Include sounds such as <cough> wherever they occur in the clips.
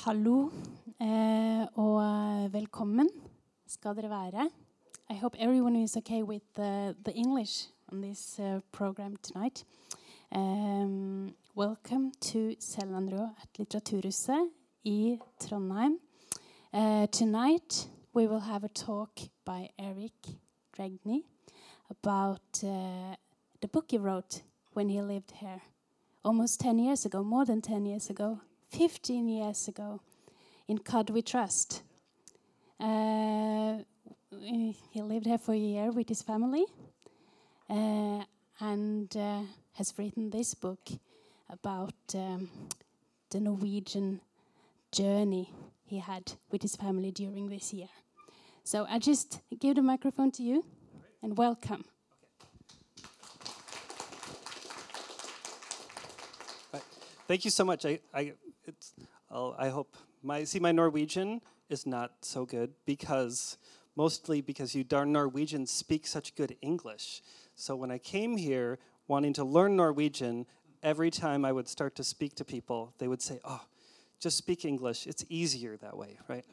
Hallo eh, og eh, velkommen skal dere være. I hope everyone is okay with the, the English on this uh, program tonight. Um, welcome to Selvanrå at Litteraturhuset i Trondheim. Uh, tonight we will have a talk by Eric Dragney about uh, the book he wrote when he lived here almost 10 years ago, more than 10 years ago, 15 years ago, in Cod We Trust. Uh, he lived here for a year with his family uh, and uh, has written this book about um, the Norwegian journey he had with his family during this year. So I just give the microphone to you and welcome. Thank you so much. I, I, it's, I'll, I hope my see my Norwegian is not so good because mostly because you darn Norwegians speak such good English. So when I came here wanting to learn Norwegian, every time I would start to speak to people, they would say, "Oh, just speak English. It's easier that way, right?"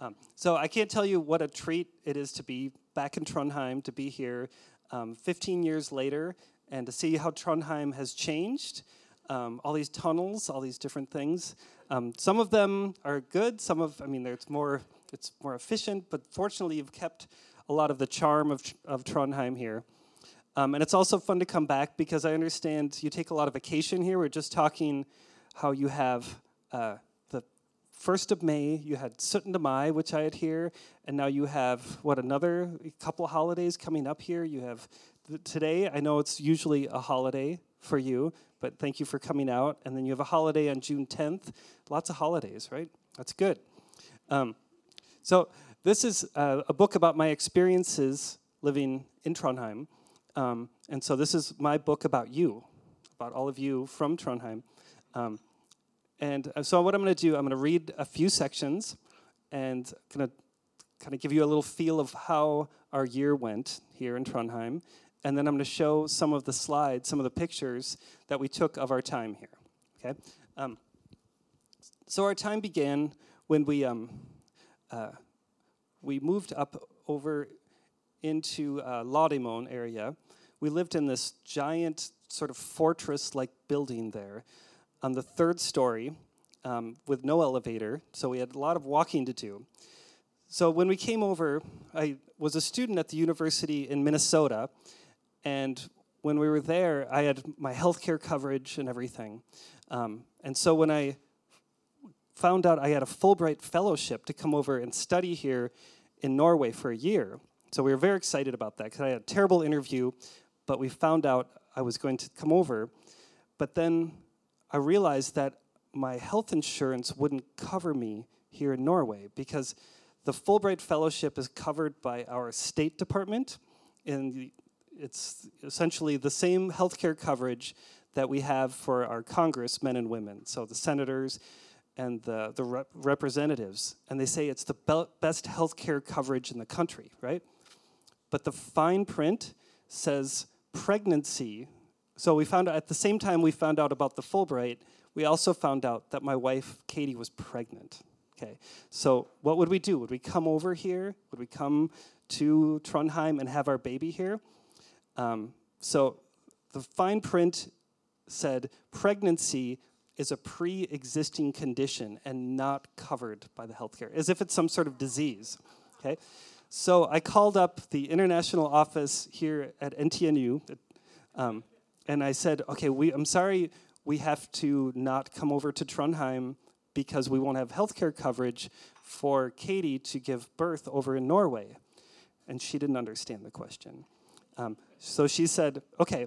Um, so I can't tell you what a treat it is to be back in Trondheim, to be here um, 15 years later, and to see how Trondheim has changed um, all these tunnels, all these different things. Um, some of them are good. Some of, I mean, it's more, it's more efficient. But fortunately, you've kept a lot of the charm of of Trondheim here. Um, and it's also fun to come back because I understand you take a lot of vacation here. We're just talking how you have uh, the first of May, you had 17. Mai, which I had here, and now you have what another couple holidays coming up here. You have today. I know it's usually a holiday for you, but thank you for coming out. And then you have a holiday on June 10th. Lots of holidays, right? That's good. Um, so, this is uh, a book about my experiences living in Trondheim. Um, and so, this is my book about you, about all of you from Trondheim. Um, and uh, so, what I'm going to do, I'm going to read a few sections and going to kind of give you a little feel of how our year went here in Trondheim and then I'm going to show some of the slides, some of the pictures that we took of our time here. Okay. Um, so our time began when we um, uh, we moved up over into uh, Lademoen area. We lived in this giant sort of fortress-like building there, on the third story, um, with no elevator. So we had a lot of walking to do. So when we came over, I was a student at the university in Minnesota and when we were there, I had my healthcare coverage and everything. Um, and so when I found out I had a Fulbright fellowship to come over and study here in Norway for a year, so we were very excited about that because I had a terrible interview, but we found out I was going to come over. But then I realized that my health insurance wouldn't cover me here in Norway because the Fulbright Fellowship is covered by our State Department in the it's essentially the same healthcare coverage that we have for our congressmen and women. So the senators and the, the rep- representatives. And they say it's the be- best healthcare coverage in the country, right? But the fine print says pregnancy. So we found out at the same time we found out about the Fulbright, we also found out that my wife, Katie, was pregnant. Okay, so what would we do? Would we come over here? Would we come to Trondheim and have our baby here? Um, so the fine print said pregnancy is a pre existing condition and not covered by the healthcare, as if it's some sort of disease. Okay? So I called up the international office here at NTNU, um, and I said, okay, we, I'm sorry we have to not come over to Trondheim because we won't have healthcare coverage for Katie to give birth over in Norway. And she didn't understand the question. Um, so she said, okay,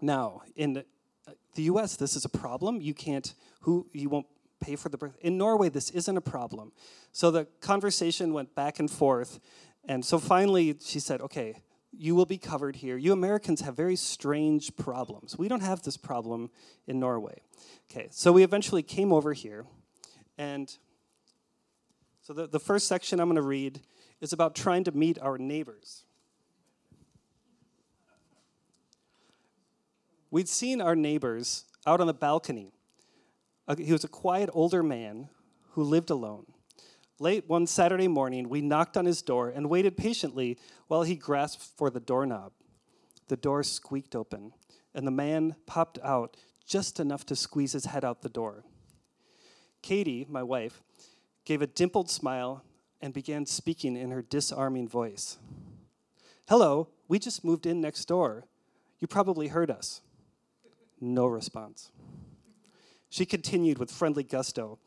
now in the, US, this is a problem. You can't, who, you won't pay for the birth. In Norway, this isn't a problem. So the conversation went back and forth. And so finally, she said, okay, you will be covered here. You Americans have very strange problems. We don't have this problem in Norway. Okay, so we eventually came over here. And so the, the first section I'm going to read is about trying to meet our neighbors. We'd seen our neighbors out on the balcony. He was a quiet older man who lived alone. Late one Saturday morning, we knocked on his door and waited patiently while he grasped for the doorknob. The door squeaked open, and the man popped out just enough to squeeze his head out the door. Katie, my wife, gave a dimpled smile and began speaking in her disarming voice. Hello, we just moved in next door. You probably heard us. No response. She continued with friendly gusto.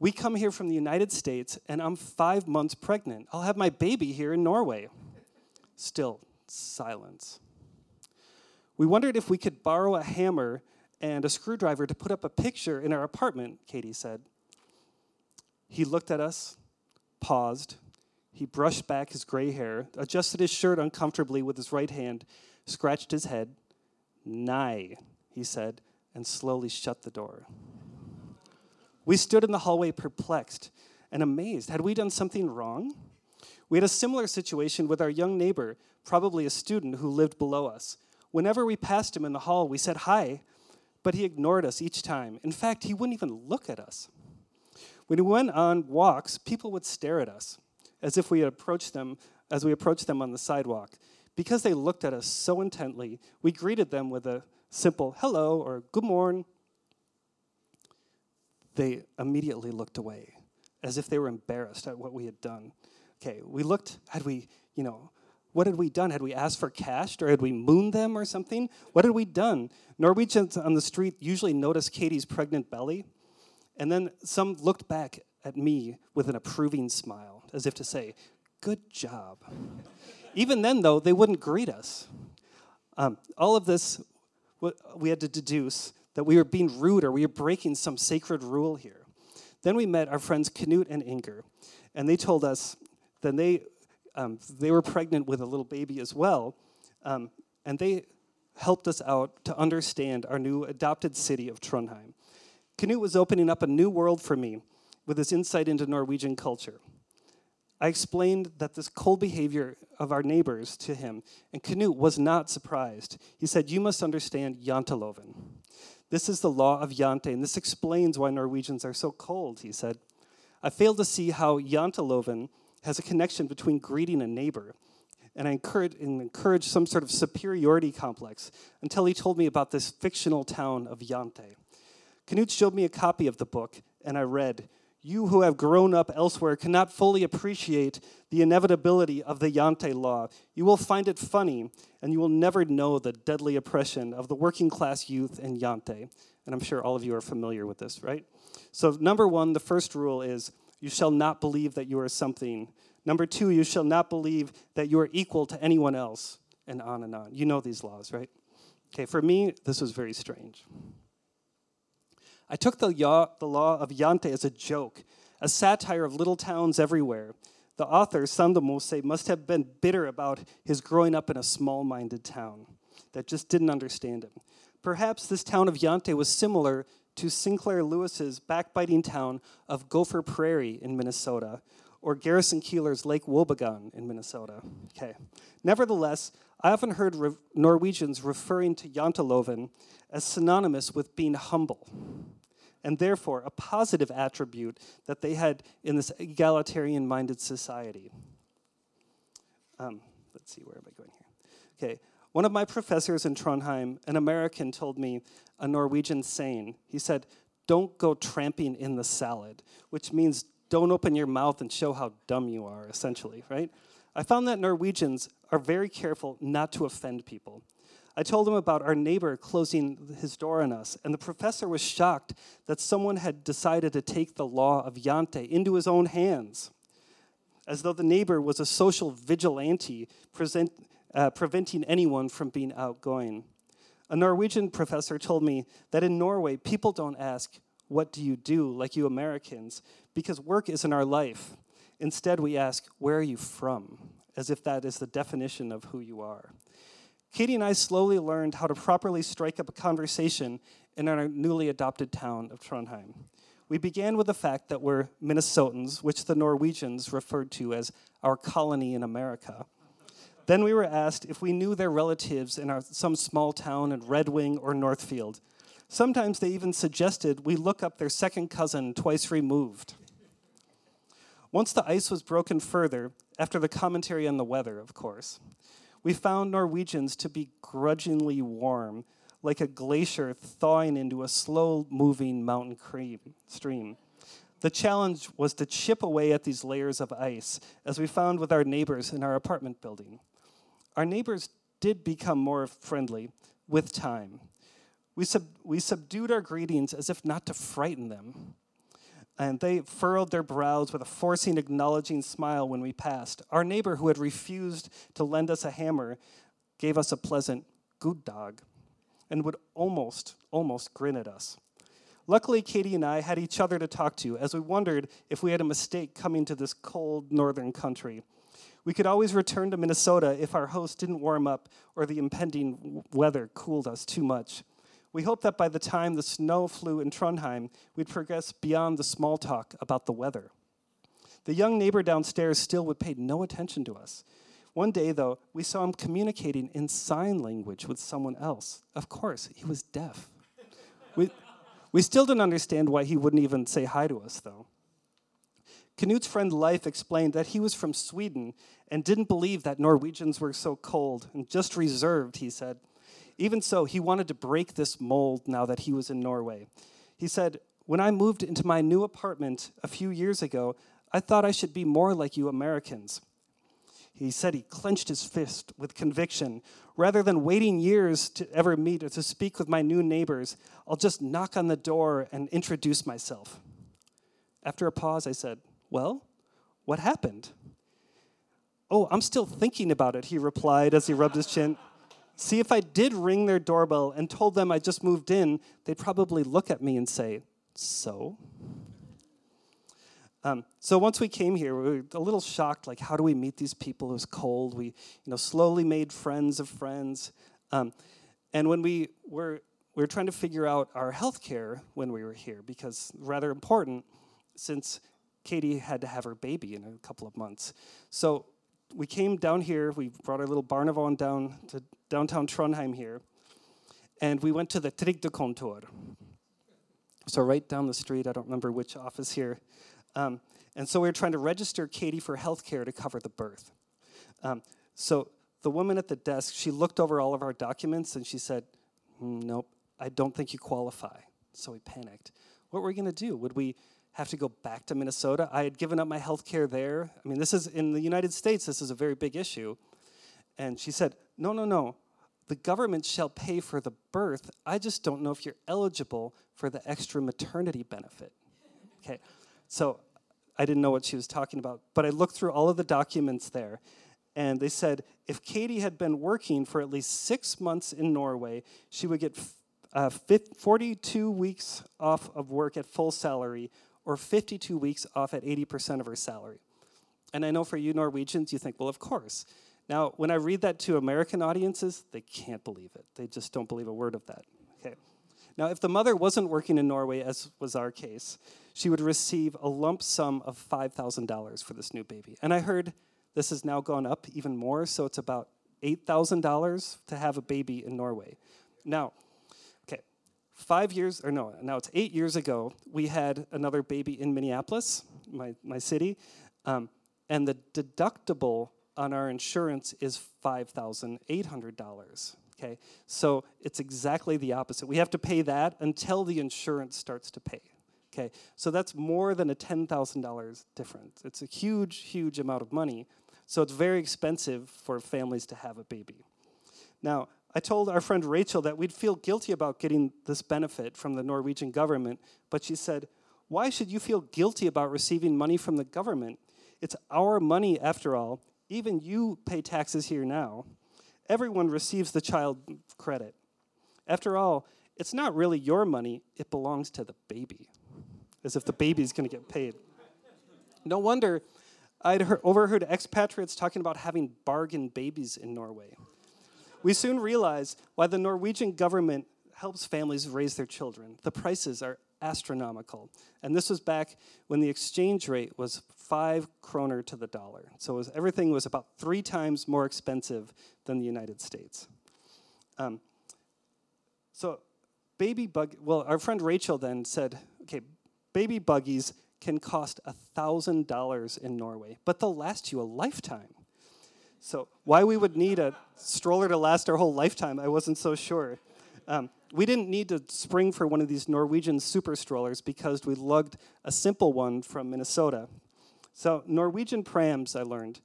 We come here from the United States, and I'm five months pregnant. I'll have my baby here in Norway. Still, silence. We wondered if we could borrow a hammer and a screwdriver to put up a picture in our apartment, Katie said. He looked at us, paused. He brushed back his gray hair, adjusted his shirt uncomfortably with his right hand, scratched his head. Nye, he said, and slowly shut the door. We stood in the hallway perplexed and amazed. Had we done something wrong? We had a similar situation with our young neighbor, probably a student who lived below us. Whenever we passed him in the hall, we said hi, but he ignored us each time. In fact, he wouldn't even look at us. When we went on walks, people would stare at us as if we had approached them as we approached them on the sidewalk. Because they looked at us so intently, we greeted them with a simple hello or good morning. They immediately looked away as if they were embarrassed at what we had done. Okay, we looked, had we, you know, what had we done? Had we asked for cash or had we mooned them or something? What had we done? Norwegians on the street usually notice Katie's pregnant belly, and then some looked back at me with an approving smile, as if to say, Good job. Even then, though, they wouldn't greet us. Um, all of this, we had to deduce that we were being rude or we were breaking some sacred rule here. Then we met our friends Knut and Inger, and they told us that they, um, they were pregnant with a little baby as well, um, and they helped us out to understand our new adopted city of Trondheim. Knut was opening up a new world for me with his insight into Norwegian culture. I explained that this cold behavior of our neighbors to him, and Knut was not surprised. He said, You must understand Janteloven. This is the law of Jante, and this explains why Norwegians are so cold, he said. I failed to see how Janteloven has a connection between greeting a neighbor, and I encouraged, and encouraged some sort of superiority complex until he told me about this fictional town of Jante. Knut showed me a copy of the book, and I read, You who have grown up elsewhere cannot fully appreciate the inevitability of the Yante law. You will find it funny, and you will never know the deadly oppression of the working class youth in Yante. And I'm sure all of you are familiar with this, right? So, number one, the first rule is you shall not believe that you are something. Number two, you shall not believe that you are equal to anyone else, and on and on. You know these laws, right? Okay, for me, this was very strange. I took the, the law of Yante as a joke, a satire of little towns everywhere. The author, Sandemose, must have been bitter about his growing up in a small minded town that just didn't understand him. Perhaps this town of Yante was similar to Sinclair Lewis's backbiting town of Gopher Prairie in Minnesota, or Garrison Keillor's Lake Wobegon in Minnesota. Okay. Nevertheless, I often heard re- Norwegians referring to Janteloven as synonymous with being humble and therefore a positive attribute that they had in this egalitarian minded society. Um, let's see, where am I going here? Okay, one of my professors in Trondheim, an American, told me a Norwegian saying. He said, Don't go tramping in the salad, which means don't open your mouth and show how dumb you are, essentially, right? I found that Norwegians are very careful not to offend people. I told him about our neighbor closing his door on us, and the professor was shocked that someone had decided to take the law of Yante into his own hands, as though the neighbor was a social vigilante present, uh, preventing anyone from being outgoing. A Norwegian professor told me that in Norway, people don't ask, What do you do, like you Americans, because work isn't our life. Instead, we ask, Where are you from? as if that is the definition of who you are. Katie and I slowly learned how to properly strike up a conversation in our newly adopted town of Trondheim. We began with the fact that we're Minnesotans, which the Norwegians referred to as our colony in America. Then we were asked if we knew their relatives in our, some small town in Red Wing or Northfield. Sometimes they even suggested we look up their second cousin twice removed. Once the ice was broken further, after the commentary on the weather, of course, we found Norwegians to be grudgingly warm, like a glacier thawing into a slow moving mountain cream, stream. The challenge was to chip away at these layers of ice, as we found with our neighbors in our apartment building. Our neighbors did become more friendly with time. We, sub- we subdued our greetings as if not to frighten them and they furrowed their brows with a forcing, acknowledging smile when we passed. Our neighbor, who had refused to lend us a hammer, gave us a pleasant good dog and would almost, almost grin at us. Luckily, Katie and I had each other to talk to as we wondered if we had a mistake coming to this cold northern country. We could always return to Minnesota if our host didn't warm up or the impending weather cooled us too much. We hoped that by the time the snow flew in Trondheim, we'd progress beyond the small talk about the weather. The young neighbor downstairs still would pay no attention to us. One day, though, we saw him communicating in sign language with someone else. Of course, he was deaf. <laughs> we, we still didn't understand why he wouldn't even say hi to us, though. Knut's friend Leif explained that he was from Sweden and didn't believe that Norwegians were so cold and just reserved, he said. Even so, he wanted to break this mold now that he was in Norway. He said, When I moved into my new apartment a few years ago, I thought I should be more like you Americans. He said he clenched his fist with conviction. Rather than waiting years to ever meet or to speak with my new neighbors, I'll just knock on the door and introduce myself. After a pause, I said, Well, what happened? Oh, I'm still thinking about it, he replied as he rubbed his chin. See, if I did ring their doorbell and told them I just moved in, they'd probably look at me and say, So? Um, so once we came here, we were a little shocked. Like, how do we meet these people? It was cold. We, you know, slowly made friends of friends. Um, and when we were we were trying to figure out our health care when we were here because rather important since Katie had to have her baby in a couple of months. So we came down here. We brought our little Barnavon down to downtown Trondheim here, and we went to the Trygdekontor. So right down the street, I don't remember which office here. Um, and so we were trying to register Katie for health care to cover the birth. Um, so the woman at the desk, she looked over all of our documents and she said, hmm, Nope, I don't think you qualify. So we panicked. What were we going to do? Would we have to go back to Minnesota? I had given up my health care there. I mean, this is in the United States, this is a very big issue. And she said, No, no, no. The government shall pay for the birth. I just don't know if you're eligible for the extra maternity benefit. Okay, so I didn't know what she was talking about, but I looked through all of the documents there, and they said if Katie had been working for at least six months in Norway, she would get uh, 42 weeks off of work at full salary or 52 weeks off at 80% of her salary. And I know for you Norwegians, you think, well, of course. Now, when I read that to American audiences, they can't believe it. They just don't believe a word of that. Okay. Now, if the mother wasn't working in Norway, as was our case, she would receive a lump sum of $5,000 for this new baby. And I heard this has now gone up even more, so it's about $8,000 to have a baby in Norway. Now, five years, or no, now it's eight years ago, we had another baby in Minneapolis, my, my city, um, and the deductible on our insurance is $5,800. Okay, so it's exactly the opposite. We have to pay that until the insurance starts to pay. Okay, so that's more than a $10,000 difference. It's a huge, huge amount of money. So it's very expensive for families to have a baby. Now, I told our friend Rachel that we'd feel guilty about getting this benefit from the Norwegian government, but she said, Why should you feel guilty about receiving money from the government? It's our money after all, even you pay taxes here now. Everyone receives the child credit. After all, it's not really your money, it belongs to the baby, as if the baby's going to get paid. No wonder I'd overheard expatriates talking about having bargain babies in Norway. We soon realized why the Norwegian government helps families raise their children. The prices are astronomical. And this was back when the exchange rate was five kroner to the dollar. So was, everything was about three times more expensive than the United States. Um, so, baby bug, well, our friend Rachel then said, okay, baby buggies can cost $1,000 in Norway, but they'll last you a lifetime. So, why we would need a stroller to last our whole lifetime, I wasn't so sure. Um, we didn't need to spring for one of these Norwegian super strollers because we lugged a simple one from Minnesota. So, Norwegian prams, I learned,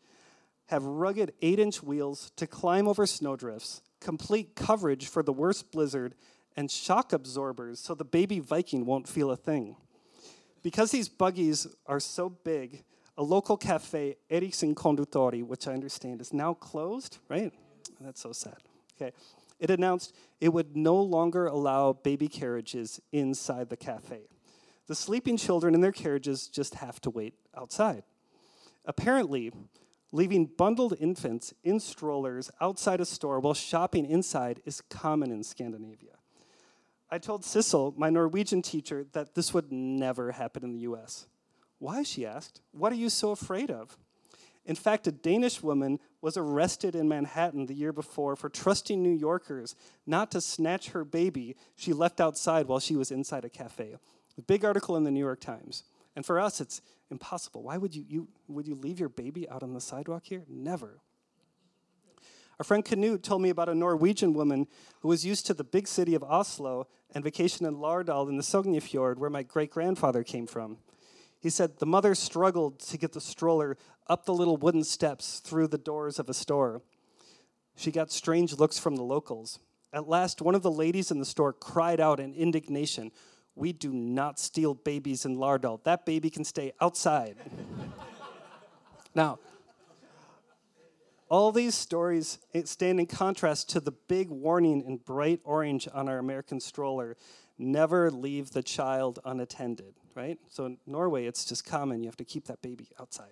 have rugged 8 inch wheels to climb over snowdrifts, complete coverage for the worst blizzard, and shock absorbers so the baby Viking won't feel a thing. Because these buggies are so big, a local cafe, Eriksen Konditori, which I understand is now closed, right? That's so sad. Okay. It announced it would no longer allow baby carriages inside the cafe. The sleeping children in their carriages just have to wait outside. Apparently, leaving bundled infants in strollers outside a store while shopping inside is common in Scandinavia. I told Sissel, my Norwegian teacher, that this would never happen in the US. Why, she asked. What are you so afraid of? In fact, a Danish woman was arrested in Manhattan the year before for trusting New Yorkers not to snatch her baby she left outside while she was inside a cafe. A big article in the New York Times. And for us, it's impossible. Why would you, you, would you leave your baby out on the sidewalk here? Never. Our friend Knut told me about a Norwegian woman who was used to the big city of Oslo and vacation in Lardal in the Sognefjord, where my great grandfather came from. He said the mother struggled to get the stroller up the little wooden steps through the doors of a store. She got strange looks from the locals. At last, one of the ladies in the store cried out in indignation We do not steal babies in Lardal. That baby can stay outside. <laughs> now, all these stories stand in contrast to the big warning in bright orange on our American stroller never leave the child unattended, right? So in Norway, it's just common. You have to keep that baby outside.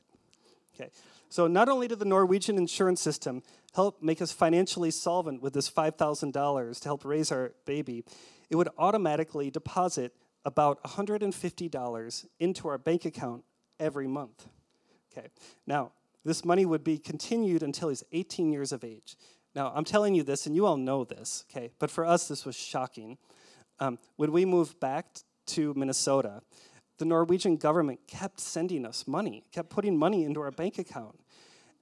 Okay. So not only did the Norwegian insurance system help make us financially solvent with this $5,000 to help raise our baby, it would automatically deposit about $150 into our bank account every month. Okay. Now, this money would be continued until he's 18 years of age. Now, I'm telling you this, and you all know this, okay? But for us, this was shocking. Um, when we moved back to Minnesota, the Norwegian government kept sending us money, kept putting money into our bank account.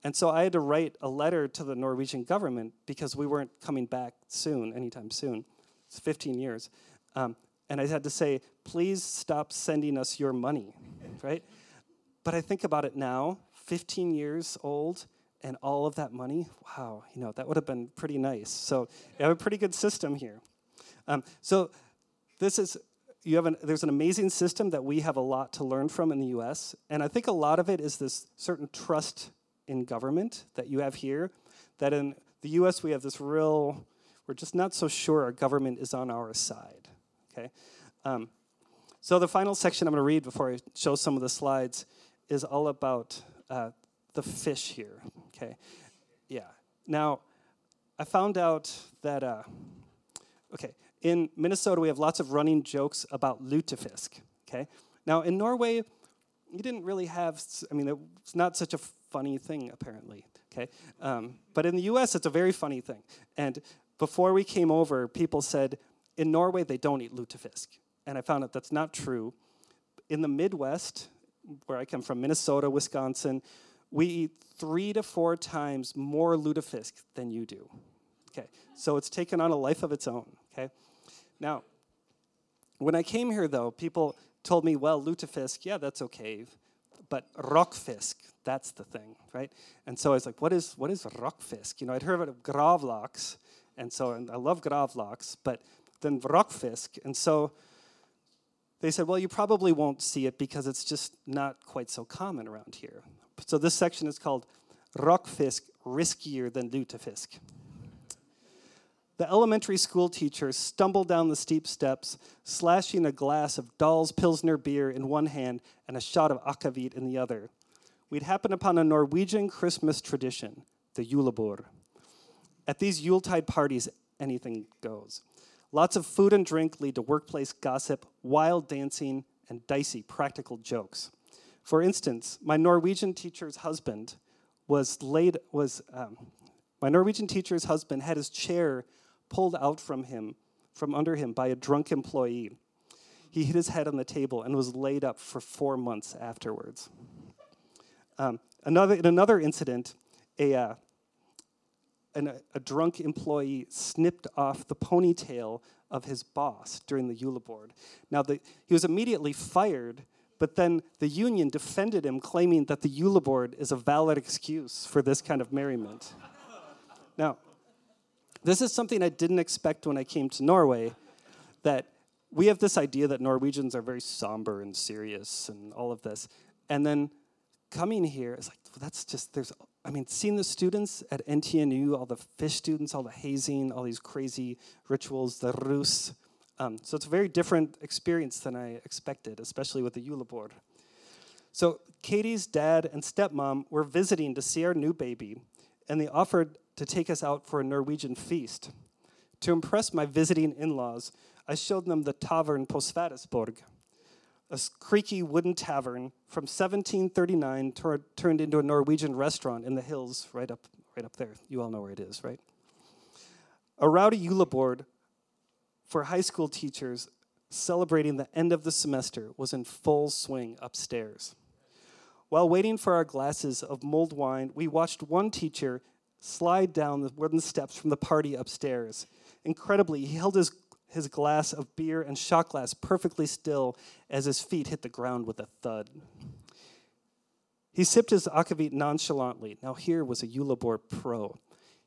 And so I had to write a letter to the Norwegian government because we weren't coming back soon, anytime soon. It's 15 years. Um, and I had to say, please stop sending us your money, <laughs> right? But I think about it now, 15 years old and all of that money, wow, you know, that would have been pretty nice. So you have a pretty good system here. Um, so this is, you have an, there's an amazing system that we have a lot to learn from in the US. And I think a lot of it is this certain trust in government that you have here, that in the US we have this real, we're just not so sure our government is on our side, okay? Um, so the final section I'm going to read before I show some of the slides is all about uh, the fish here. Okay, yeah. Now, I found out that uh, okay in Minnesota we have lots of running jokes about lutefisk. Okay, now in Norway you didn't really have. I mean, it's not such a funny thing apparently. Okay, um, but in the U.S. it's a very funny thing. And before we came over, people said in Norway they don't eat lutefisk, and I found out that's not true. In the Midwest, where I come from, Minnesota, Wisconsin, we eat three to four times more lutefisk than you do. Okay, so it's taken on a life of its own. Okay, now, when I came here, though, people told me, well, lutefisk, yeah, that's okay, but rakfisk, that's the thing, right? And so I was like, what is what is rakfisk? You know, I'd heard of gravlaks, and so and I love gravlaks, but then rakfisk, and so they said, well, you probably won't see it because it's just not quite so common around here. So this section is called Rakfisk Riskier Than Lutefisk. The elementary school teacher stumbled down the steep steps, slashing a glass of Dahl's Pilsner beer in one hand and a shot of akavit in the other. We'd happened upon a Norwegian Christmas tradition, the julebord. At these Yuletide parties, anything goes. Lots of food and drink lead to workplace gossip, wild dancing, and dicey practical jokes. For instance, my Norwegian teacher's husband was laid was um, my Norwegian teacher's husband had his chair pulled out from him from under him by a drunk employee. He hit his head on the table and was laid up for four months afterwards. Um, another, in another incident, a, uh, an, a drunk employee snipped off the ponytail of his boss during the julebord. Now, the, he was immediately fired, but then the union defended him, claiming that the julebord is a valid excuse for this kind of merriment. now, this is something I didn't expect when I came to Norway, that we have this idea that Norwegians are very somber and serious and all of this. And then coming here, it's like, that's just, there's I mean, seeing the students at NTNU, all the fish students, all the hazing, all these crazy rituals, the rus. Um, so it's a very different experience than I expected, especially with the julebord. So Katie's dad and stepmom were visiting to see our new baby, and they offered to take us out for a Norwegian feast. To impress my visiting in laws, I showed them the Tavern på Sverresborg, a creaky wooden tavern from 1739 tur- turned into a Norwegian restaurant in the hills right up, right up there. You all know where it is, right? A rowdy julebord for high school teachers celebrating the end of the semester was in full swing upstairs. While waiting for our glasses of mulled wine, we watched one teacher slide down the wooden steps from the party upstairs. Incredibly, he held his his glass of beer and shot glass perfectly still as his feet hit the ground with a thud. He sipped his akavit nonchalantly. Now, here was a julebord pro.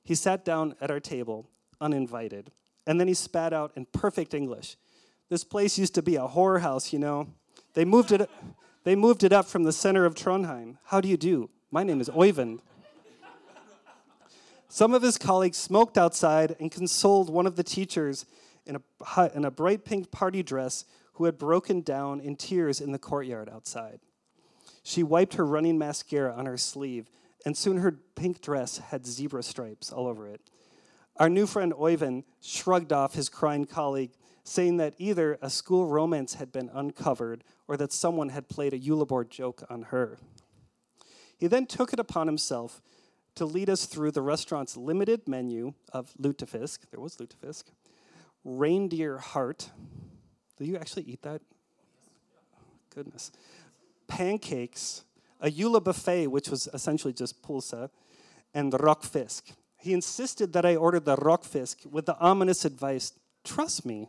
He sat down at our table, uninvited, and then he spat out in perfect English. This place used to be a horror house, you know. They moved it, they moved it up from the center of Trondheim. How do you do? My name is Oyvind. Some of his colleagues smoked outside and consoled one of the teachers in a, in a bright pink party dress who had broken down in tears in the courtyard outside. She wiped her running mascara on her sleeve, and soon her pink dress had zebra stripes all over it. Our new friend Oyvind shrugged off his crying colleague, saying that either a school romance had been uncovered or that someone had played a julebord joke on her. He then took it upon himself to lead us through the restaurant's limited menu of lutefisk. There was lutefisk reindeer heart. Do you actually eat that? Goodness. Pancakes, a EULA buffet, which was essentially just pulsa, and rakfisk. He insisted that I order the rakfisk with the ominous advice trust me.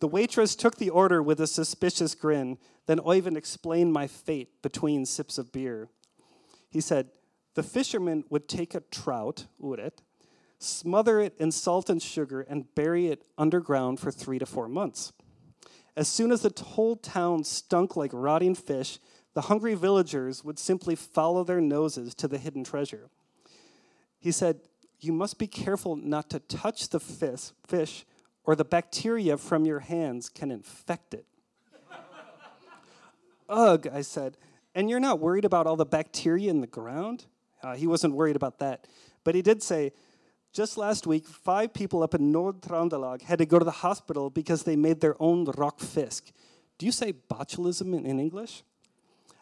The waitress took the order with a suspicious grin. Then Oyvind explained my fate between sips of beer. He said, The fisherman would take a trout, uret, smother it in salt and sugar, and bury it underground for three to four months. As soon as the whole town stunk like rotting fish, the hungry villagers would simply follow their noses to the hidden treasure. He said, You must be careful not to touch the fish, or the bacteria from your hands can infect it. <laughs> Ugh, I said. And you're not worried about all the bacteria in the ground? Uh, he wasn't worried about that. But he did say, just last week, five people up in Nord Trondelag had to go to the hospital because they made their own rakfisk. Do you say botulism in, in English?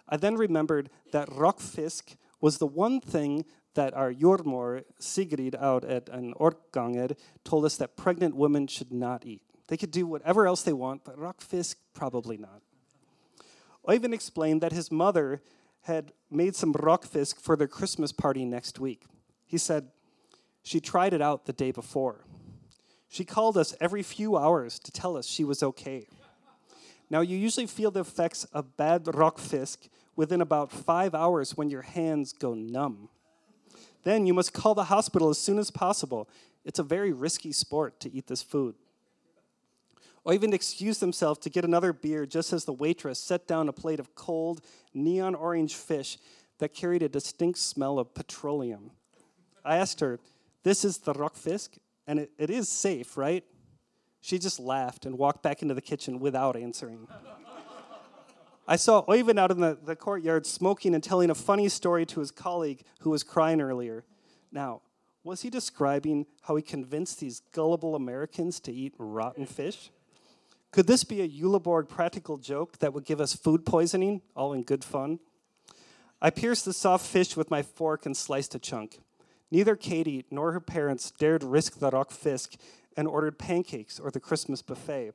I then remembered that rakfisk was the one thing that our Jormor Sigrid out at an Orkanger told us that pregnant women should not eat. They could do whatever else they want, but rakfisk, probably not. Oyvind explained that his mother had made some rakfisk for their Christmas party next week. He said, she tried it out the day before. She called us every few hours to tell us she was okay. Now, you usually feel the effects of bad rakfisk within about five hours when your hands go numb. Then you must call the hospital as soon as possible. It's a very risky sport to eat this food. Oyvind excuse himself to get another beer just as the waitress set down a plate of cold, neon orange fish that carried a distinct smell of petroleum. I asked her, this is the rakfisk, and it, it is safe, right? She just laughed and walked back into the kitchen without answering. I saw Oyvind out in the, the courtyard smoking and telling a funny story to his colleague who was crying earlier. Now, was he describing how he convinced these gullible Americans to eat rotten fish? Could this be a julebord practical joke that would give us food poisoning, all in good fun? I pierced the soft fish with my fork and sliced a chunk. Neither Katie nor her parents dared risk the rakfisk and ordered pancakes or the Christmas buffet.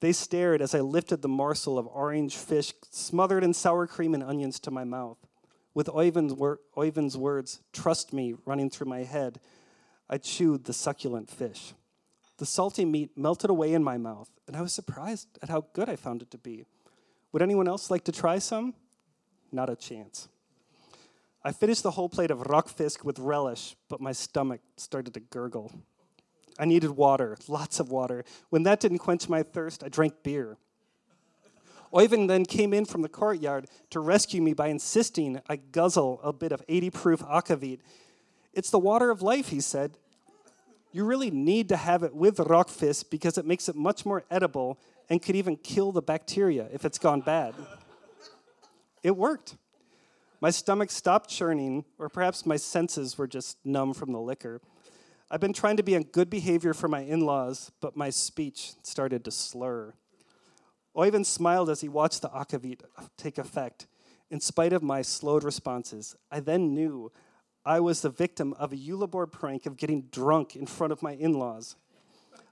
They stared as I lifted the morsel of orange fish smothered in sour cream and onions to my mouth. With Oyvind's, wor- Oyvind's words, trust me, running through my head, I chewed the succulent fish. The salty meat melted away in my mouth, and I was surprised at how good I found it to be. Would anyone else like to try some? Not a chance. I finished the whole plate of rakfisk with relish, but my stomach started to gurgle. I needed water, lots of water. When that didn't quench my thirst, I drank beer. Oyvind then came in from the courtyard to rescue me by insisting I guzzle a bit of 80 proof akavit. It's the water of life, he said. You really need to have it with rakfisk because it makes it much more edible and could even kill the bacteria if it's gone bad. It worked. My stomach stopped churning, or perhaps my senses were just numb from the liquor. I've been trying to be on good behavior for my in laws, but my speech started to slur. Oyvind smiled as he watched the akavit take effect. In spite of my slowed responses, I then knew I was the victim of a julebord prank of getting drunk in front of my in laws.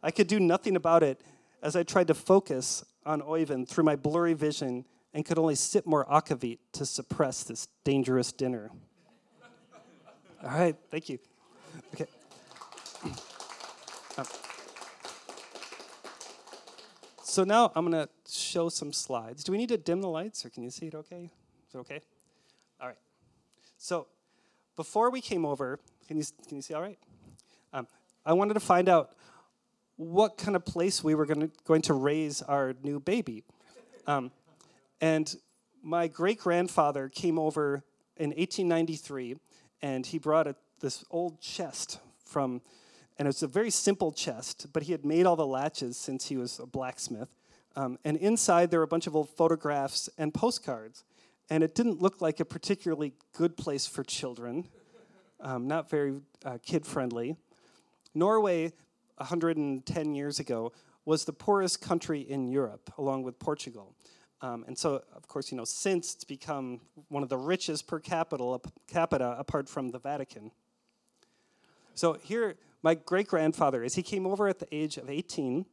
I could do nothing about it as I tried to focus on Oyvind through my blurry vision and could only sip more akavit to suppress this dangerous dinner. All right, thank you. Okay. Um, so now I'm going to show some slides. Do we need to dim the lights or can you see it okay? Is it okay? All right. So before we came over, can you, can you see all right? Um, I wanted to find out what kind of place we were gonna, going to raise our new baby. Um, and my great grandfather came over in 1893 and he brought a, this old chest from and it's a very simple chest, but he had made all the latches since he was a blacksmith. Um, and inside there were a bunch of old photographs and postcards. And it didn't look like a particularly good place for children, um, not very uh, kid friendly. Norway, 110 years ago, was the poorest country in Europe, along with Portugal. Um, and so, of course, you know, since it's become one of the richest per capita, capita apart from the Vatican. So here, my great grandfather is. He came over at the age of 18.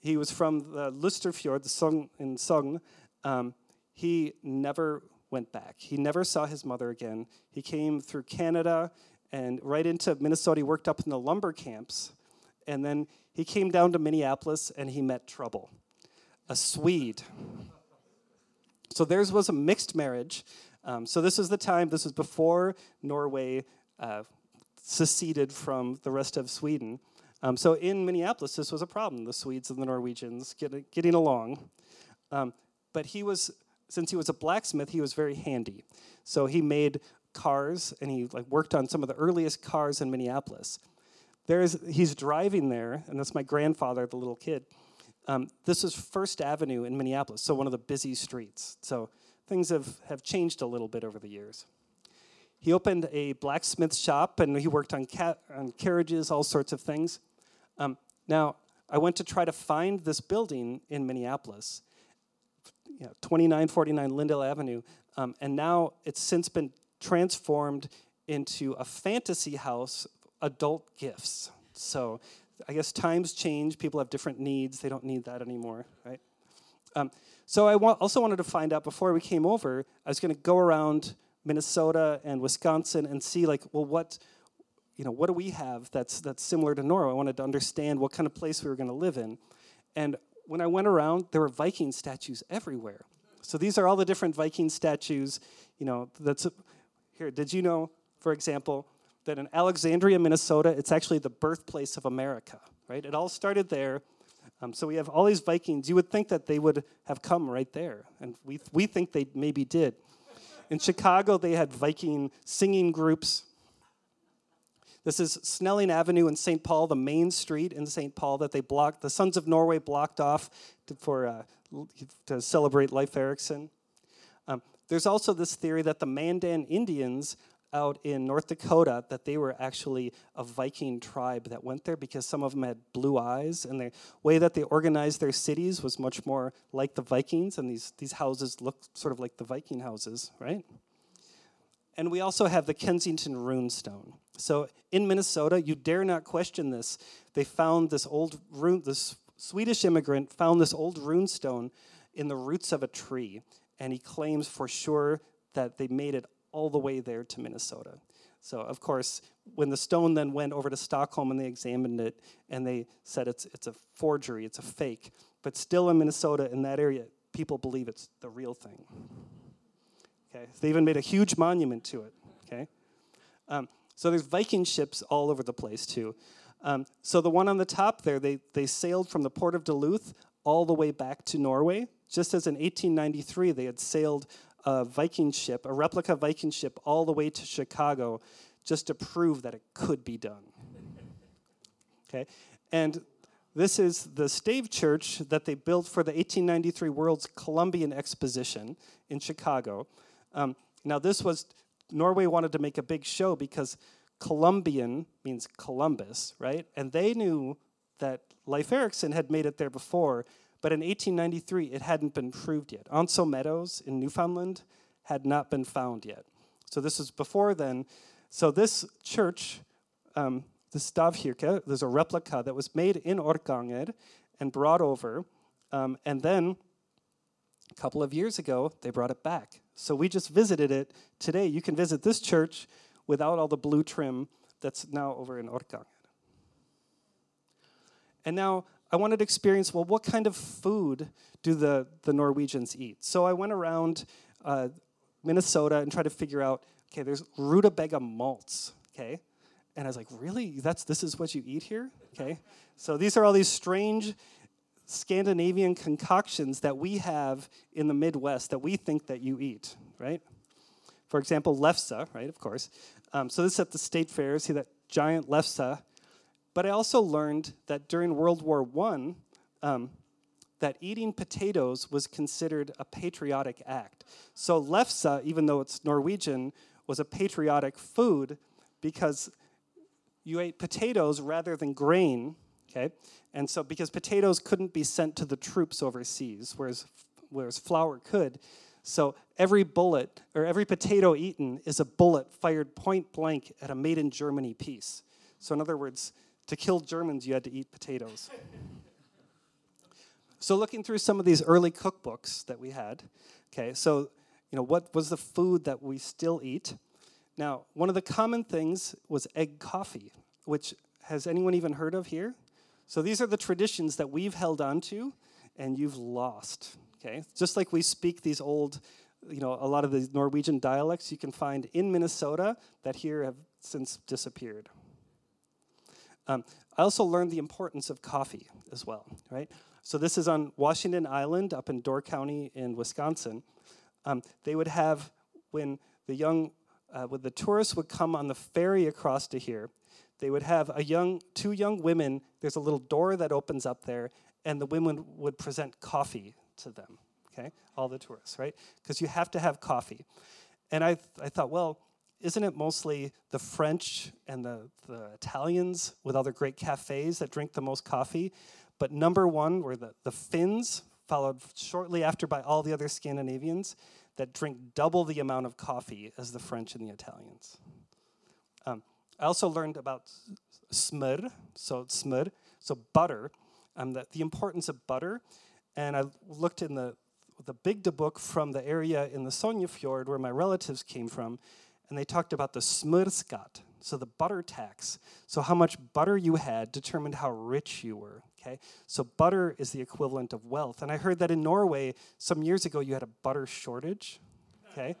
He was from the Lusterfjord, the Sogn in Sogn. Um, he never went back. He never saw his mother again. He came through Canada and right into Minnesota. He worked up in the lumber camps. And then he came down to Minneapolis and he met trouble a Swede. So theirs was a mixed marriage. Um, so this was the time, this was before Norway uh, seceded from the rest of Sweden. Um, so in Minneapolis, this was a problem, the Swedes and the Norwegians get, getting along. Um, but he was, since he was a blacksmith, he was very handy. So he made cars and he like worked on some of the earliest cars in Minneapolis. There's, he's driving there, and that's my grandfather, the little kid. Um, this is First Avenue in Minneapolis, so one of the busy streets. So things have, have changed a little bit over the years. He opened a blacksmith shop and he worked on, ca- on carriages, all sorts of things. Um, now, I went to try to find this building in Minneapolis, you know, 2949 Lyndale Avenue, um, and now it's since been transformed into a fantasy house, adult gifts. So I guess times change, people have different needs, they don't need that anymore, right? Um, so I wa- also wanted to find out before we came over, I was going to go around Minnesota and Wisconsin and see like, well, what, you know, what do we have that's that's similar to Norway? I wanted to understand what kind of place we were going to live in. And when I went around, there were Viking statues everywhere. So these are all the different Viking statues. You know, that's a, here. Did you know, for example, that in Alexandria, Minnesota, it's actually the birthplace of America? Right? It all started there. Um, so we have all these Vikings. You would think that they would have come right there, and we we think they maybe did. In Chicago, they had Viking singing groups. This is Snelling Avenue in St. Paul, the main street in St. Paul that they blocked, the Sons of Norway blocked off to, for, uh, to celebrate Leif Erikson. Um, there's also this theory that the Mandan Indians out in North Dakota that they were actually a Viking tribe that went there because some of them had blue eyes, and the way that they organized their cities was much more like the Vikings, and these, these houses look sort of like the Viking houses, right? And we also have the Kensington runestone. So in Minnesota, you dare not question this. They found this old rune, this Swedish immigrant found this old runestone in the roots of a tree, and he claims for sure that they made it all the way there to Minnesota. So, of course, when the stone then went over to Stockholm and they examined it, and they said it's, it's a forgery, it's a fake, but still in Minnesota, in that area, people believe it's the real thing. Okay, they even made a huge monument to it. Okay, um, so there's Viking ships all over the place too. Um, so the one on the top there, they, they sailed from the port of Duluth all the way back to Norway, just as in 1893 they had sailed a Viking ship, a replica Viking ship, all the way to Chicago just to prove that it could be done. Okay? And this is the stave church that they built for the 1893 World's Columbian Exposition in Chicago. Um, now, this was, Norway wanted to make a big show because Columbian means Columbus, right? And they knew that Leif Erikson had made it there before, but in 1893 it hadn't been proved yet. L'Anse aux Meadows in Newfoundland had not been found yet. So this was before then. So this church, um, the Stavkirke, there's a replica that was made in Orkanger and brought over. Um, and then a couple of years ago, they brought it back. So we just visited it today. You can visit this church without all the blue trim that's now over in Orkanger. And now I wanted to experience well, what kind of food do the, the Norwegians eat? So I went around uh, Minnesota and tried to figure out okay, there's rutabaga malts, okay? And I was like, really? That's, this is what you eat here? Okay. So these are all these strange Scandinavian concoctions that we have in the Midwest that we think that you eat, right? For example, lefse, right, of course. Um, so this is at the state fair, see that giant lefse. But I also learned that during World War I, um, that eating potatoes was considered a patriotic act. So lefse, even though it's Norwegian, was a patriotic food because you ate potatoes rather than grain, okay? And so because potatoes couldn't be sent to the troops overseas, whereas whereas flour could, so every bullet or every potato eaten is a bullet fired point blank at a made in Germany piece. So, in other words, to kill Germans, you had to eat potatoes. <laughs> so, looking through some of these early cookbooks that we had, okay, so, you know, what was the food that we still eat? Now, one of the common things was egg coffee, which has anyone even heard of here? So, these are the traditions that we've held on to and you've lost. Okay, just like we speak these old, you know, a lot of the Norwegian dialects you can find in Minnesota that here have since disappeared. Um, I also learned the importance of coffee as well, right? So this is on Washington Island up in Door County in Wisconsin. Um, they would have when the young, uh, when the tourists would come on the ferry across to here, they would have a young, two young women. There's a little door that opens up there, and the women would present coffee to them, okay? All the tourists, right? Because you have to have coffee. And I, I thought, well, isn't it mostly the French and the, the Italians with all their great cafes that drink the most coffee? But number one were the, the Finns, followed shortly after by all the other Scandinavians that drink double the amount of coffee as the French and the Italians. Um, I also learned about smør, so smør, so butter, um, that the importance of butter and I looked in the the Bygde book from the area in the Sognefjord where my relatives came from, and they talked about the smørskatt, so the butter tax. So how much butter you had determined how rich you were. Okay, so butter is the equivalent of wealth. And I heard that in Norway some years ago you had a butter shortage. Okay,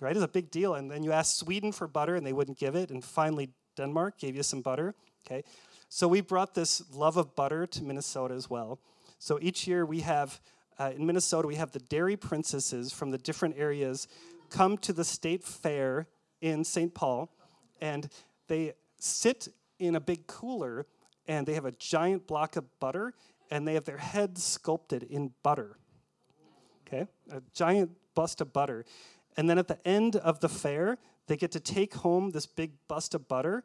right? It's a big deal. And then you asked Sweden for butter, and they wouldn't give it. And finally Denmark gave you some butter. Okay, so we brought this love of butter to Minnesota as well. So each year we have, uh, in Minnesota, we have the dairy princesses from the different areas come to the state fair in St. Paul, and they sit in a big cooler, and they have a giant block of butter, and they have their heads sculpted in butter. Okay? A giant bust of butter. And then at the end of the fair, they get to take home this big bust of butter.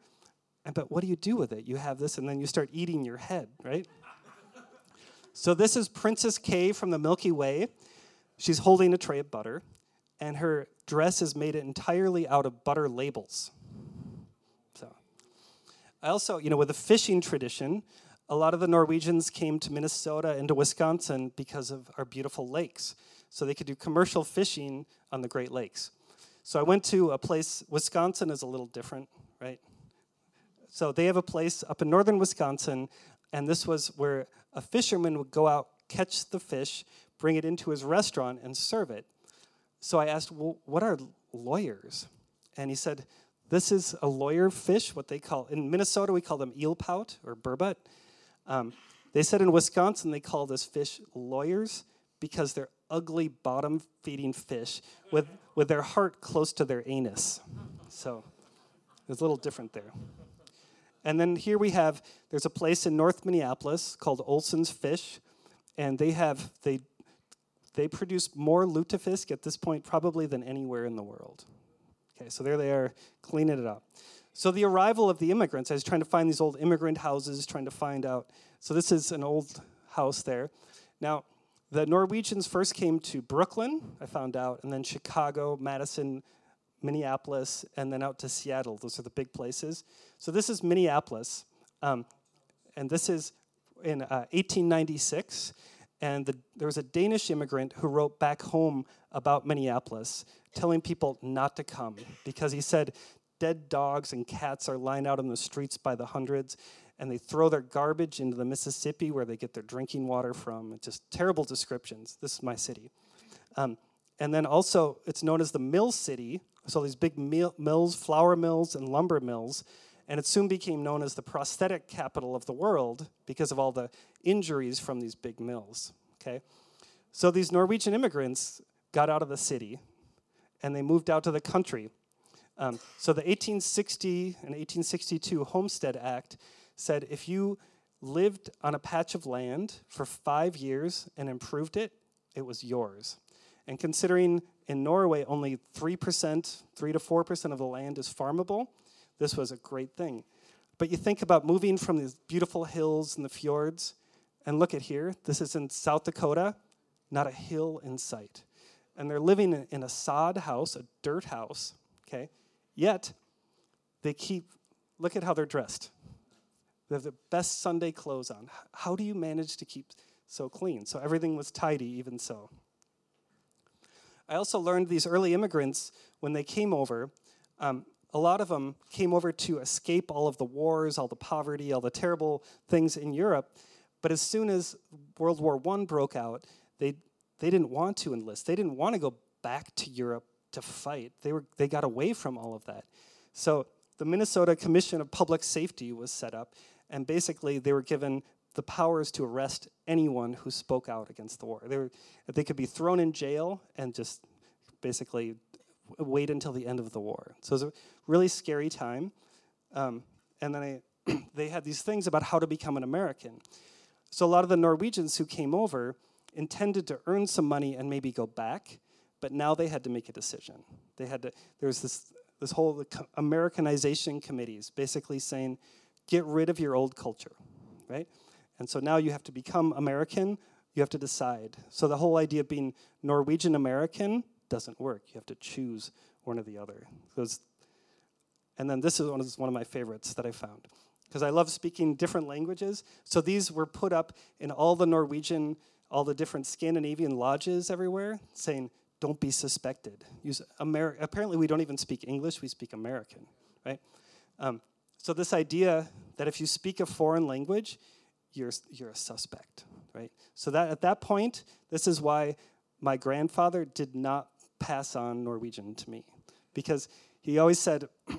But what do you do with it? You have this, and then you start eating your head, right? So this is Princess K from the Milky Way. She's holding a tray of butter, and her dress is made entirely out of butter labels. So I also, you know, with the fishing tradition, a lot of the Norwegians came to Minnesota and to Wisconsin because of our beautiful lakes. So they could do commercial fishing on the Great Lakes. So I went to a place, Wisconsin is a little different, right? So they have a place up in northern Wisconsin, and this was where a fisherman would go out, catch the fish, bring it into his restaurant, and serve it. So I asked, well, what are lawyers? And he said, this is a lawyer fish, what they call, in Minnesota, we call them eel pout or burbot. Um, they said in Wisconsin, they call this fish lawyers because they're ugly bottom feeding fish with, with their heart close to their anus. So it's a little different there. And then here we have, there's a place in North Minneapolis called Olsen's Fish, and they have, they, they produce more lutefisk at this point probably than anywhere in the world. Okay, so there they are, cleaning it up. So the arrival of the immigrants, I was trying to find these old immigrant houses, trying to find out. So this is an old house there. Now, the Norwegians first came to Brooklyn, I found out, and then Chicago, Madison, Minneapolis, and then out to Seattle. Those are the big places. So this is Minneapolis, um, and this is in uh, 1896. And the, there was a Danish immigrant who wrote back home about Minneapolis, telling people not to come because he said dead dogs and cats are lying out on the streets by the hundreds, and they throw their garbage into the Mississippi where they get their drinking water from. Just terrible descriptions. This is my city. Um, and then also, it's known as the Mill City. So these big mill, mills, flour mills, and lumber mills. And it soon became known as the prosthetic capital of the world because of all the injuries from these big mills. Okay? So these Norwegian immigrants got out of the city and they moved out to the country. Um, so the 1860 and 1862 Homestead Act said if you lived on a patch of land for five years and improved it, it was yours. And considering in Norway only 3%, 3 to 4% of the land is farmable, this was a great thing. But you think about moving from these beautiful hills and the fjords, and look at here, this is in South Dakota, not a hill in sight. And they're living in a sod house, a dirt house, okay? Yet, they keep, look at how they're dressed. They have the best Sunday clothes on. How do you manage to keep so clean? So everything was tidy, even so. I also learned these early immigrants, when they came over, um, a lot of them came over to escape all of the wars, all the poverty, all the terrible things in Europe. But as soon as World War I broke out, they, they didn't want to enlist. They didn't want to go back to Europe to fight. They, were, they got away from all of that. So the Minnesota Commission of Public Safety was set up, and basically they were given the powers to arrest anyone who spoke out against the war. They, were, they could be thrown in jail and just basically wait until the end of the war. So it was a really scary time. Um, and then I, <clears throat> they had these things about how to become an American. So a lot of the Norwegians who came over intended to earn some money and maybe go back, but now they had to make a decision. They had to. There was this this whole Americanization committees basically saying, get rid of your old culture, right? And so now you have to become American. You have to decide. So the whole idea of being Norwegian American doesn't work. You have to choose one or the other. and then this is one, is one of my favorites that I found because I love speaking different languages. So these were put up in all the Norwegian, all the different Scandinavian lodges everywhere, saying don't be suspected. Use Ameri- Apparently, we don't even speak English, we speak American, right? Um, so, this idea that if you speak a foreign language, you're, you're a suspect, right? So, that at that point, this is why my grandfather did not pass on Norwegian to me, because he always said, <clears throat>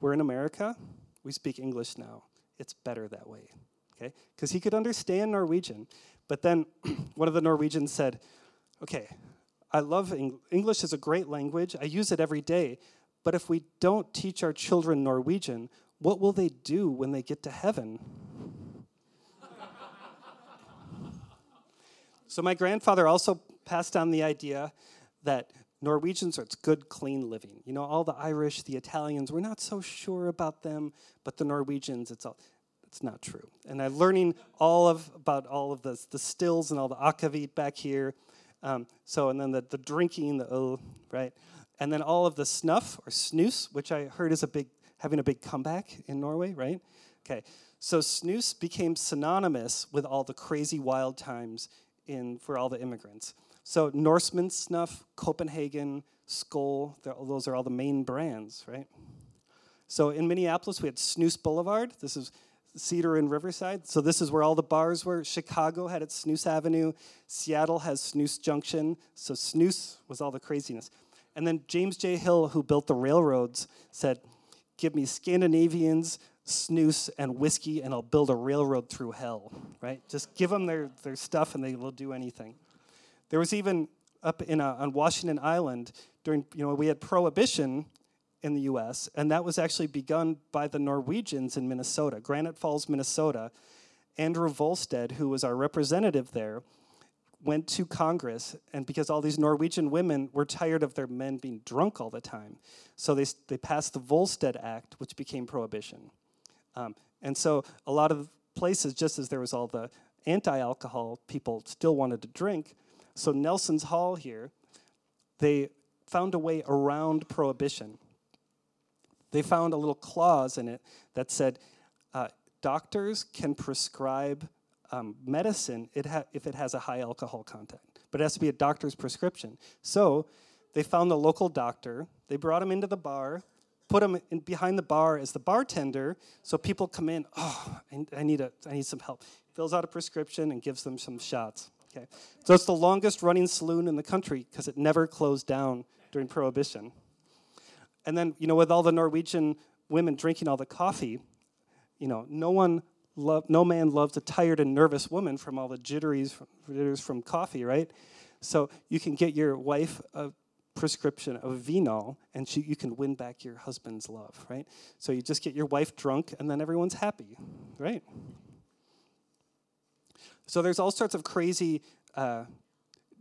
We're in America, we speak English now. It's better that way, okay? Because he could understand Norwegian. But then <clears throat> one of the Norwegians said, Okay, I love Eng- English is a great language. I use it every day. But if we don't teach our children Norwegian, what will they do when they get to heaven? <laughs> so my grandfather also passed on the idea that Norwegians are it's good, clean living. You know, all the Irish, the Italians, we're not so sure about them, but the Norwegians, it's all it's not true. And I'm learning all of about all of the, the stills and all the akavit back here. Um, so, and then the, the drinking, the oh, right? And then all of the snuff or snus, which I heard is a big, having a big comeback in Norway, right? Okay. So snus became synonymous with all the crazy wild times in for all the immigrants. So Norseman snuff, Copenhagen, Skoal, those are all the main brands, right? So in Minneapolis, we had Snoose Boulevard. This is Cedar and Riverside. So this is where all the bars were. Chicago had its Snus Avenue. Seattle has Snoose Junction. So Snus was all the craziness. And then James J. Hill, who built the railroads, said, Give me Scandinavians, snus, and whiskey, and I'll build a railroad through hell, right? Just give them their, their stuff and they will do anything. There was even up in a, on Washington Island during, you know, we had prohibition in the US, and that was actually begun by the Norwegians in Minnesota, Granite Falls, Minnesota. Andrew Volstead, who was our representative there, went to Congress, and because all these Norwegian women were tired of their men being drunk all the time, so they, they passed the Volstead Act, which became prohibition. Um, and so a lot of places, just as there was all the anti alcohol, people still wanted to drink. So Nelsen's Hall here, they found a way around prohibition. They found a little clause in it that said uh, doctors can prescribe um, medicine it ha- if it has a high alcohol content, but it has to be a doctor's prescription. So they found the local doctor, they brought him into the bar, put him in behind the bar as the bartender, so people come in, oh, I, I need, a, I need some help. Fills out a prescription and gives them some shots. Okay. So it's the longest running saloon in the country because it never closed down during Prohibition. And then, you know, with all the Norwegian women drinking all the coffee, you know, no one love, no man loves a tired and nervous woman from all the jitteries from, jitters from coffee, right? So you can get your wife a prescription of vino, and she, you can win back your husband's love, right? So you just get your wife drunk, and then everyone's happy, right? So there's all sorts of crazy, uh,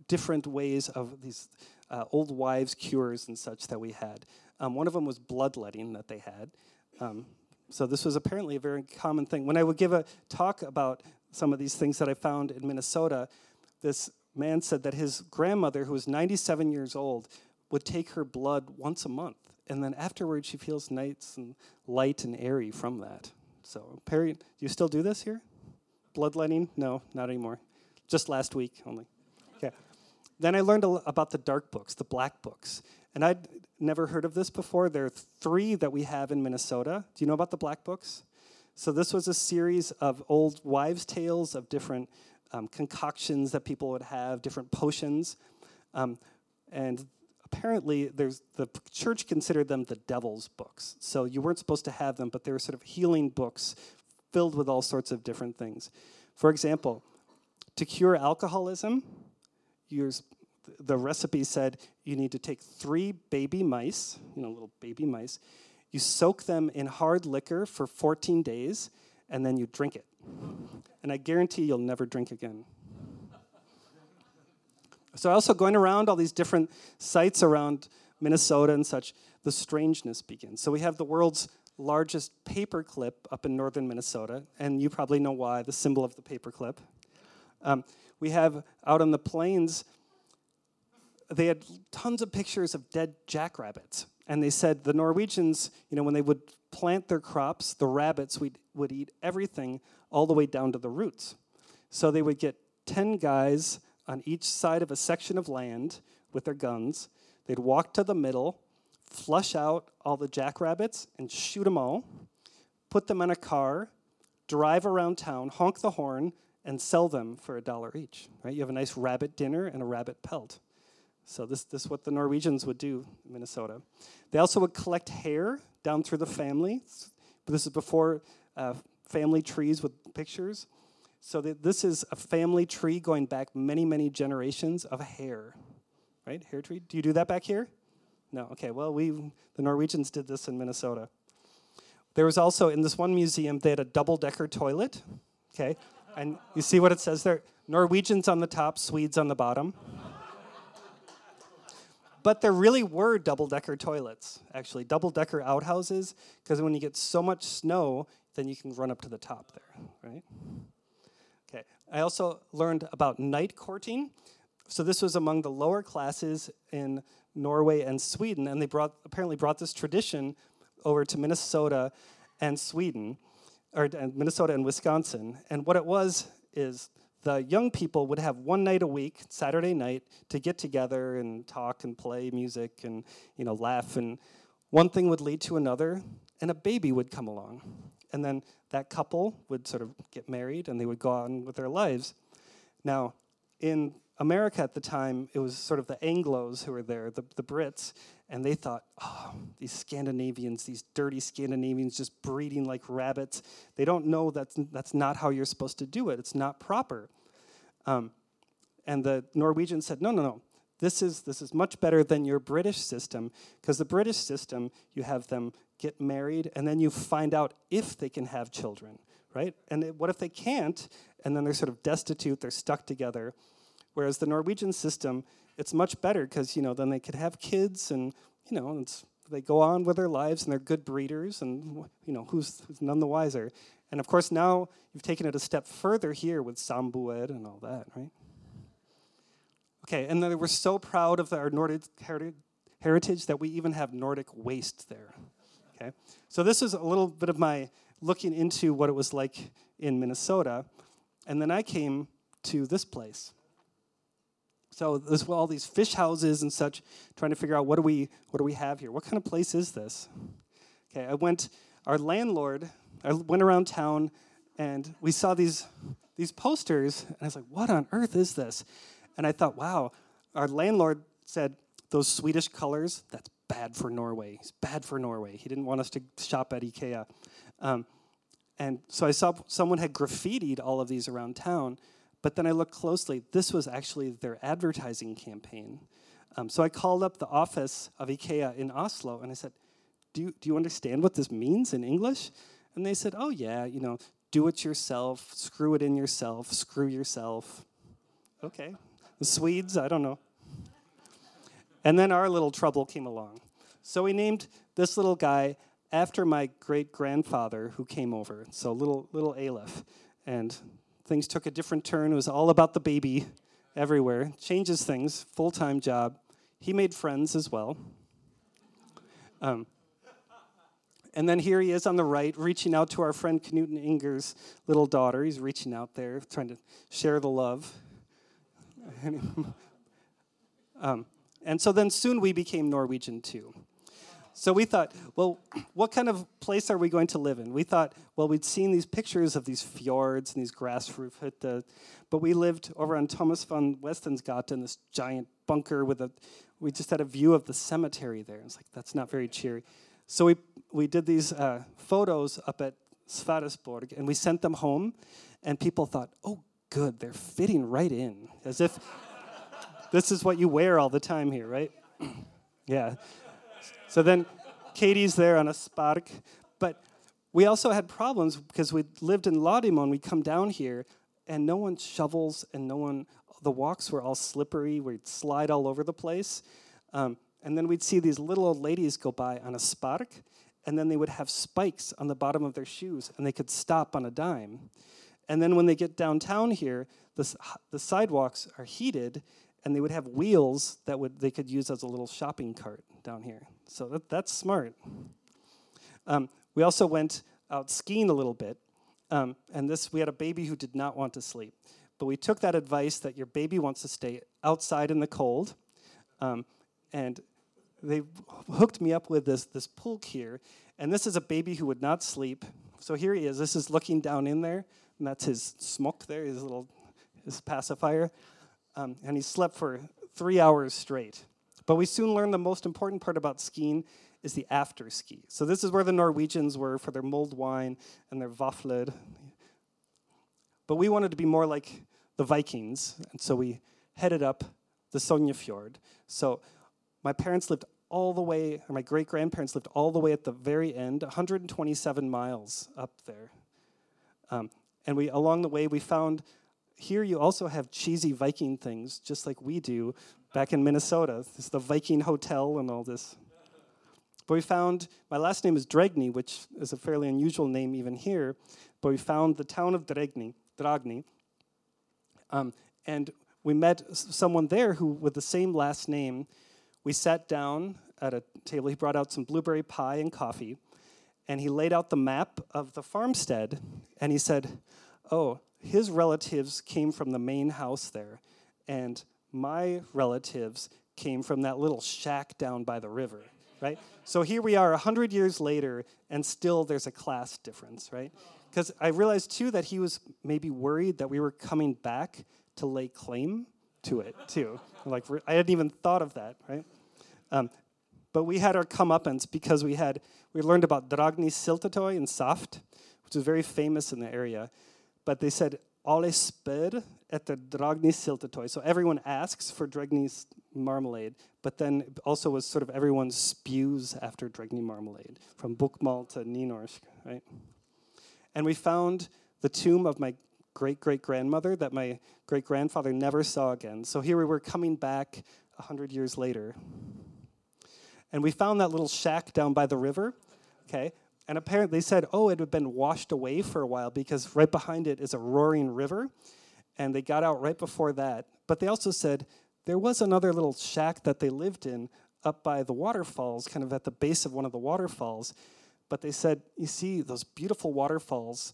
different ways of these uh, old wives' cures and such that we had. Um, one of them was bloodletting that they had. Um, so this was apparently a very common thing. When I would give a talk about some of these things that I found in Minnesota, this man said that his grandmother, who was 97 years old, would take her blood once a month. And then afterwards, she feels nice and light and airy from that. So, Perry, do you still do this here? Bloodletting? No, not anymore. Just last week only. Okay. Then I learned about the dark books, the black books. And I'd never heard of this before. There are three that we have in Minnesota. Do you know about the Black Books? So, this was a series of old wives' tales of different um, concoctions that people would have, different potions. Um, and apparently, there's, the church considered them the devil's books. So, you weren't supposed to have them, but they were sort of healing books filled with all sorts of different things. For example, to cure alcoholism, the recipe said you need to take three baby mice, you know, little baby mice. You soak them in hard liquor for 14 days, and then you drink it. And I guarantee you'll never drink again. So, also going around all these different sites around Minnesota and such, the strangeness begins. So, we have the world's largest paperclip up in northern Minnesota, and you probably know why the symbol of the paperclip. Um, we have out on the plains they had tons of pictures of dead jackrabbits. And they said the Norwegians, you know, when they would plant their crops, the rabbits would, would eat everything all the way down to the roots. So they would get 10 guys on each side of a section of land with their guns. They'd walk to the middle, flush out all the jackrabbits, and shoot them all, put them in a car, drive around town, honk the horn, and sell them for a dollar each. Right? You have a nice rabbit dinner and a rabbit pelt. So this, this is what the Norwegians would do in Minnesota. They also would collect hair down through the family. This is before uh, family trees with pictures. So this is a family tree going back many, many generations of hair, right? Hair tree. Do you do that back here? No. Okay. Well, we the Norwegians did this in Minnesota. There was also in this one museum they had a double-decker toilet. Okay, and you see what it says there: Norwegians on the top, Swedes on the bottom. But there really were double decker toilets, actually, double decker outhouses, because when you get so much snow, then you can run up to the top there, right? Okay. I also learned about night courting. So this was among the lower classes in Norway and Sweden, and they brought apparently brought this tradition over to Minnesota and Sweden. or uh, Minnesota and Wisconsin. And what it was is the young people would have one night a week, Saturday night, to get together and talk and play music and you know laugh. And one thing would lead to another, and a baby would come along. And then that couple would sort of get married and they would go on with their lives. Now, in America at the time, it was sort of the Anglos who were there, the, the Brits, and they thought, oh, these Scandinavians, these dirty Scandinavians just breeding like rabbits. They don't know that's, that's not how you're supposed to do it. It's not proper. Um, and the Norwegians said, no, no, no. This is, this is much better than your British system, because the British system, you have them get married, and then you find out if they can have children, right? And it, what if they can't? And then they're sort of destitute, they're stuck together. Whereas the Norwegian system, it's much better because you know then they could have kids and you know they go on with their lives and they're good breeders and you know who's, who's none the wiser. And of course now you've taken it a step further here with samboer and all that, right? Okay, and then we're so proud of our Nordic heritage that we even have Nordic waste there. Okay, so this is a little bit of my looking into what it was like in Minnesota, and then I came to this place. So there's all these fish houses and such, trying to figure out what do we what do we have here? What kind of place is this? Okay, I went. Our landlord. I went around town, and we saw these these posters, and I was like, "What on earth is this?" And I thought, "Wow." Our landlord said those Swedish colors. That's bad for Norway. It's bad for Norway. He didn't want us to shop at IKEA. Um, and so I saw someone had graffitied all of these around town. But then I looked closely, this was actually their advertising campaign. Um, so I called up the office of IKEA in Oslo and I said, do you, do you understand what this means in English? And they said, Oh, yeah, you know, do it yourself, screw it in yourself, screw yourself. Okay. The Swedes, I don't know. And then our little trouble came along. So we named this little guy after my great grandfather who came over. So little little Aleph. And things took a different turn. It was all about the baby everywhere. Changes things, full time job. He made friends as well. Um, and then here he is on the right, reaching out to our friend Knut and Inger's little daughter. He's reaching out there, trying to share the love. <laughs> um, and so then soon we became Norwegian too. So we thought, well, what kind of place are we going to live in? We thought, well, we'd seen these pictures of these fjords and these grass roof hutte, but we lived over on Thomas von Westensgate in this giant bunker with a, we just had a view of the cemetery there. It's like, that's not very cheery. So we, we did these uh, photos up at Sverresborg and we sent them home, and people thought, oh, good, they're fitting right in, as if <laughs> this is what you wear all the time here, right? <clears throat> yeah. So then Katie's there on a spark. But we also had problems because we lived in Lademoen. We'd come down here and no one shovels and no one, the walks were all slippery. We'd slide all over the place. Um, and then we'd see these little old ladies go by on a spark, and then they would have spikes on the bottom of their shoes, and they could stop on a dime. And then when they get downtown here, the, the sidewalks are heated, and they would have wheels that would they could use as a little shopping cart down here. So that, that's smart. Um, we also went out skiing a little bit, um, and this we had a baby who did not want to sleep, but we took that advice that your baby wants to stay outside in the cold, um, and they hooked me up with this this pulk here, and this is a baby who would not sleep. So here he is. This is looking down in there, and that's his smokk there, his little his pacifier, um, and he slept for three hours straight. But we soon learned the most important part about skiing is the after ski. So this is where the Norwegians were for their mulled wine and their vafler. But we wanted to be more like the Vikings, and so we headed up the Sognefjord. So my parents lived all the way, or my great grandparents lived all the way at the very end, 127 miles up there. Um, and we along the way we found here you also have cheesy Viking things, just like we do back in Minnesota. Is the Viking Hotel and all this. But we found, my last name is Dregni, which is a fairly unusual name even here, but we found the town of Dregni, Dragni. Um, and we met someone there who, with the same last name, we sat down at a table. He brought out some blueberry pie and coffee. and he laid out the map of the farmstead, and he said, "Oh, his relatives came from the main house there, and my relatives came from that little shack down by the river." Right? So here we are, a hundred years later, and still there's a class difference, right? Because I realized too that he was maybe worried that we were coming back to lay claim to it too. like I hadn't even thought of that, right? Um, but we had our comeuppance because we had we learned about Dragni Syltetøy in Saft, which is very famous in the area. But they said alle spør etter Dragni Syltetøy. So everyone asks for Dragni's marmalade, but then also was sort of everyone spews after Dragni marmalade, from Bokmål to Nynorsk, right? And we found the tomb of my great great grandmother that my great grandfather never saw again. So here we were coming back a hundred years later. And we found that little shack down by the river, okay? And apparently they said, oh, it had been washed away for a while because right behind it is a roaring river. And they got out right before that. But they also said there was another little shack that they lived in up by the waterfalls, kind of at the base of one of the waterfalls. But they said, you see, those beautiful waterfalls,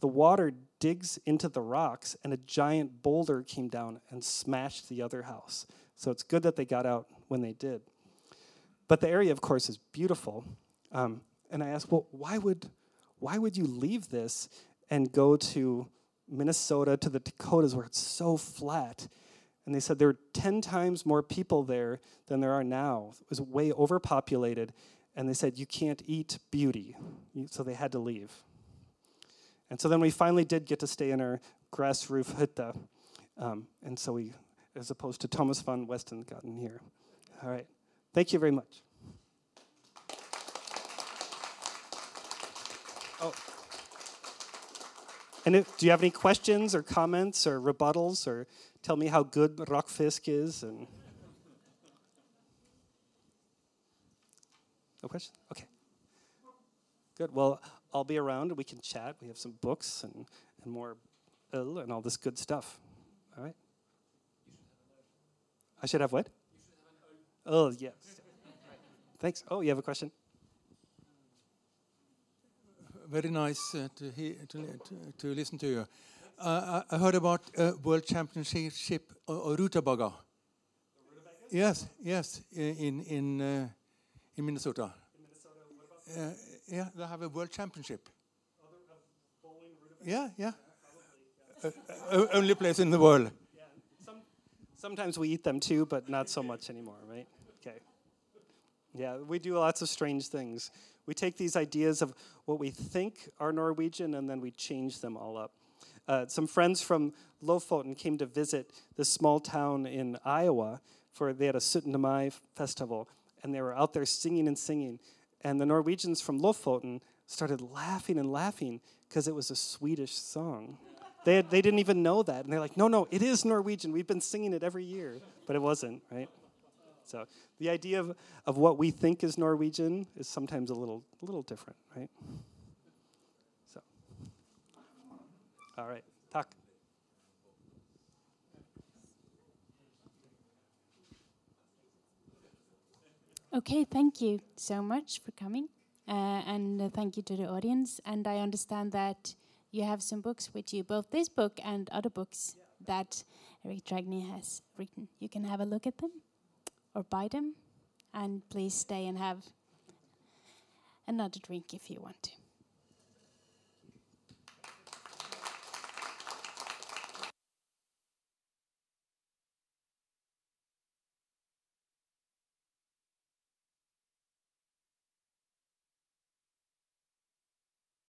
the water digs into the rocks, and a giant boulder came down and smashed the other house. So it's good that they got out when they did. But the area, of course, is beautiful. Um, and I asked, well, why would, why would you leave this and go to Minnesota, to the Dakotas, where it's so flat? And they said there were 10 times more people there than there are now. It was way overpopulated. And they said, you can't eat beauty. So they had to leave. And so then we finally did get to stay in our grass roof hutta. Um, and so we, as opposed to Thomas von Weston, got in here. All right. Thank you very much. Oh. And if, do you have any questions or comments or rebuttals or tell me how good rakfisk is and No question? Okay. Good. Well, I'll be around and we can chat. We have some books and, and more ill and all this good stuff. All right? I should have what? Oh, yes. Thanks. Oh, you have a question? Very nice uh, to, hear, to, to, listen to you. Uh, I heard about uh, World Championship or Rutabaga. Yes, yes, in in uh, in Minnesota. In Minnesota, uh, yeah, they have a World Championship. Yeah, yeah. Probably, yeah. Uh, only place in the world. Yeah. Some, sometimes we eat them too, but not so much anymore, right? Okay. Yeah, we do lots of strange things. We take these ideas of what we think are Norwegian and then we change them all up. Uh, some friends from Lofoten came to visit this small town in Iowa for they had a 17. Mai festival and they were out there singing and singing. And the Norwegians from Lofoten started laughing and laughing because it was a Swedish song. They, had, they didn't even know that. And they're like, no, no, it is Norwegian. We've been singing it every year. But it wasn't, right? So the idea of, of what we think is Norwegian is sometimes a little, a little different, right? So, all right, talk. Okay, thank you so much for coming. Uh, and uh, thank you to the audience. And I understand that you have some books with you, both this book and other books yeah. that Eric Dregni has written. You can have a look at them or buy them. And please stay and have another drink if you want to.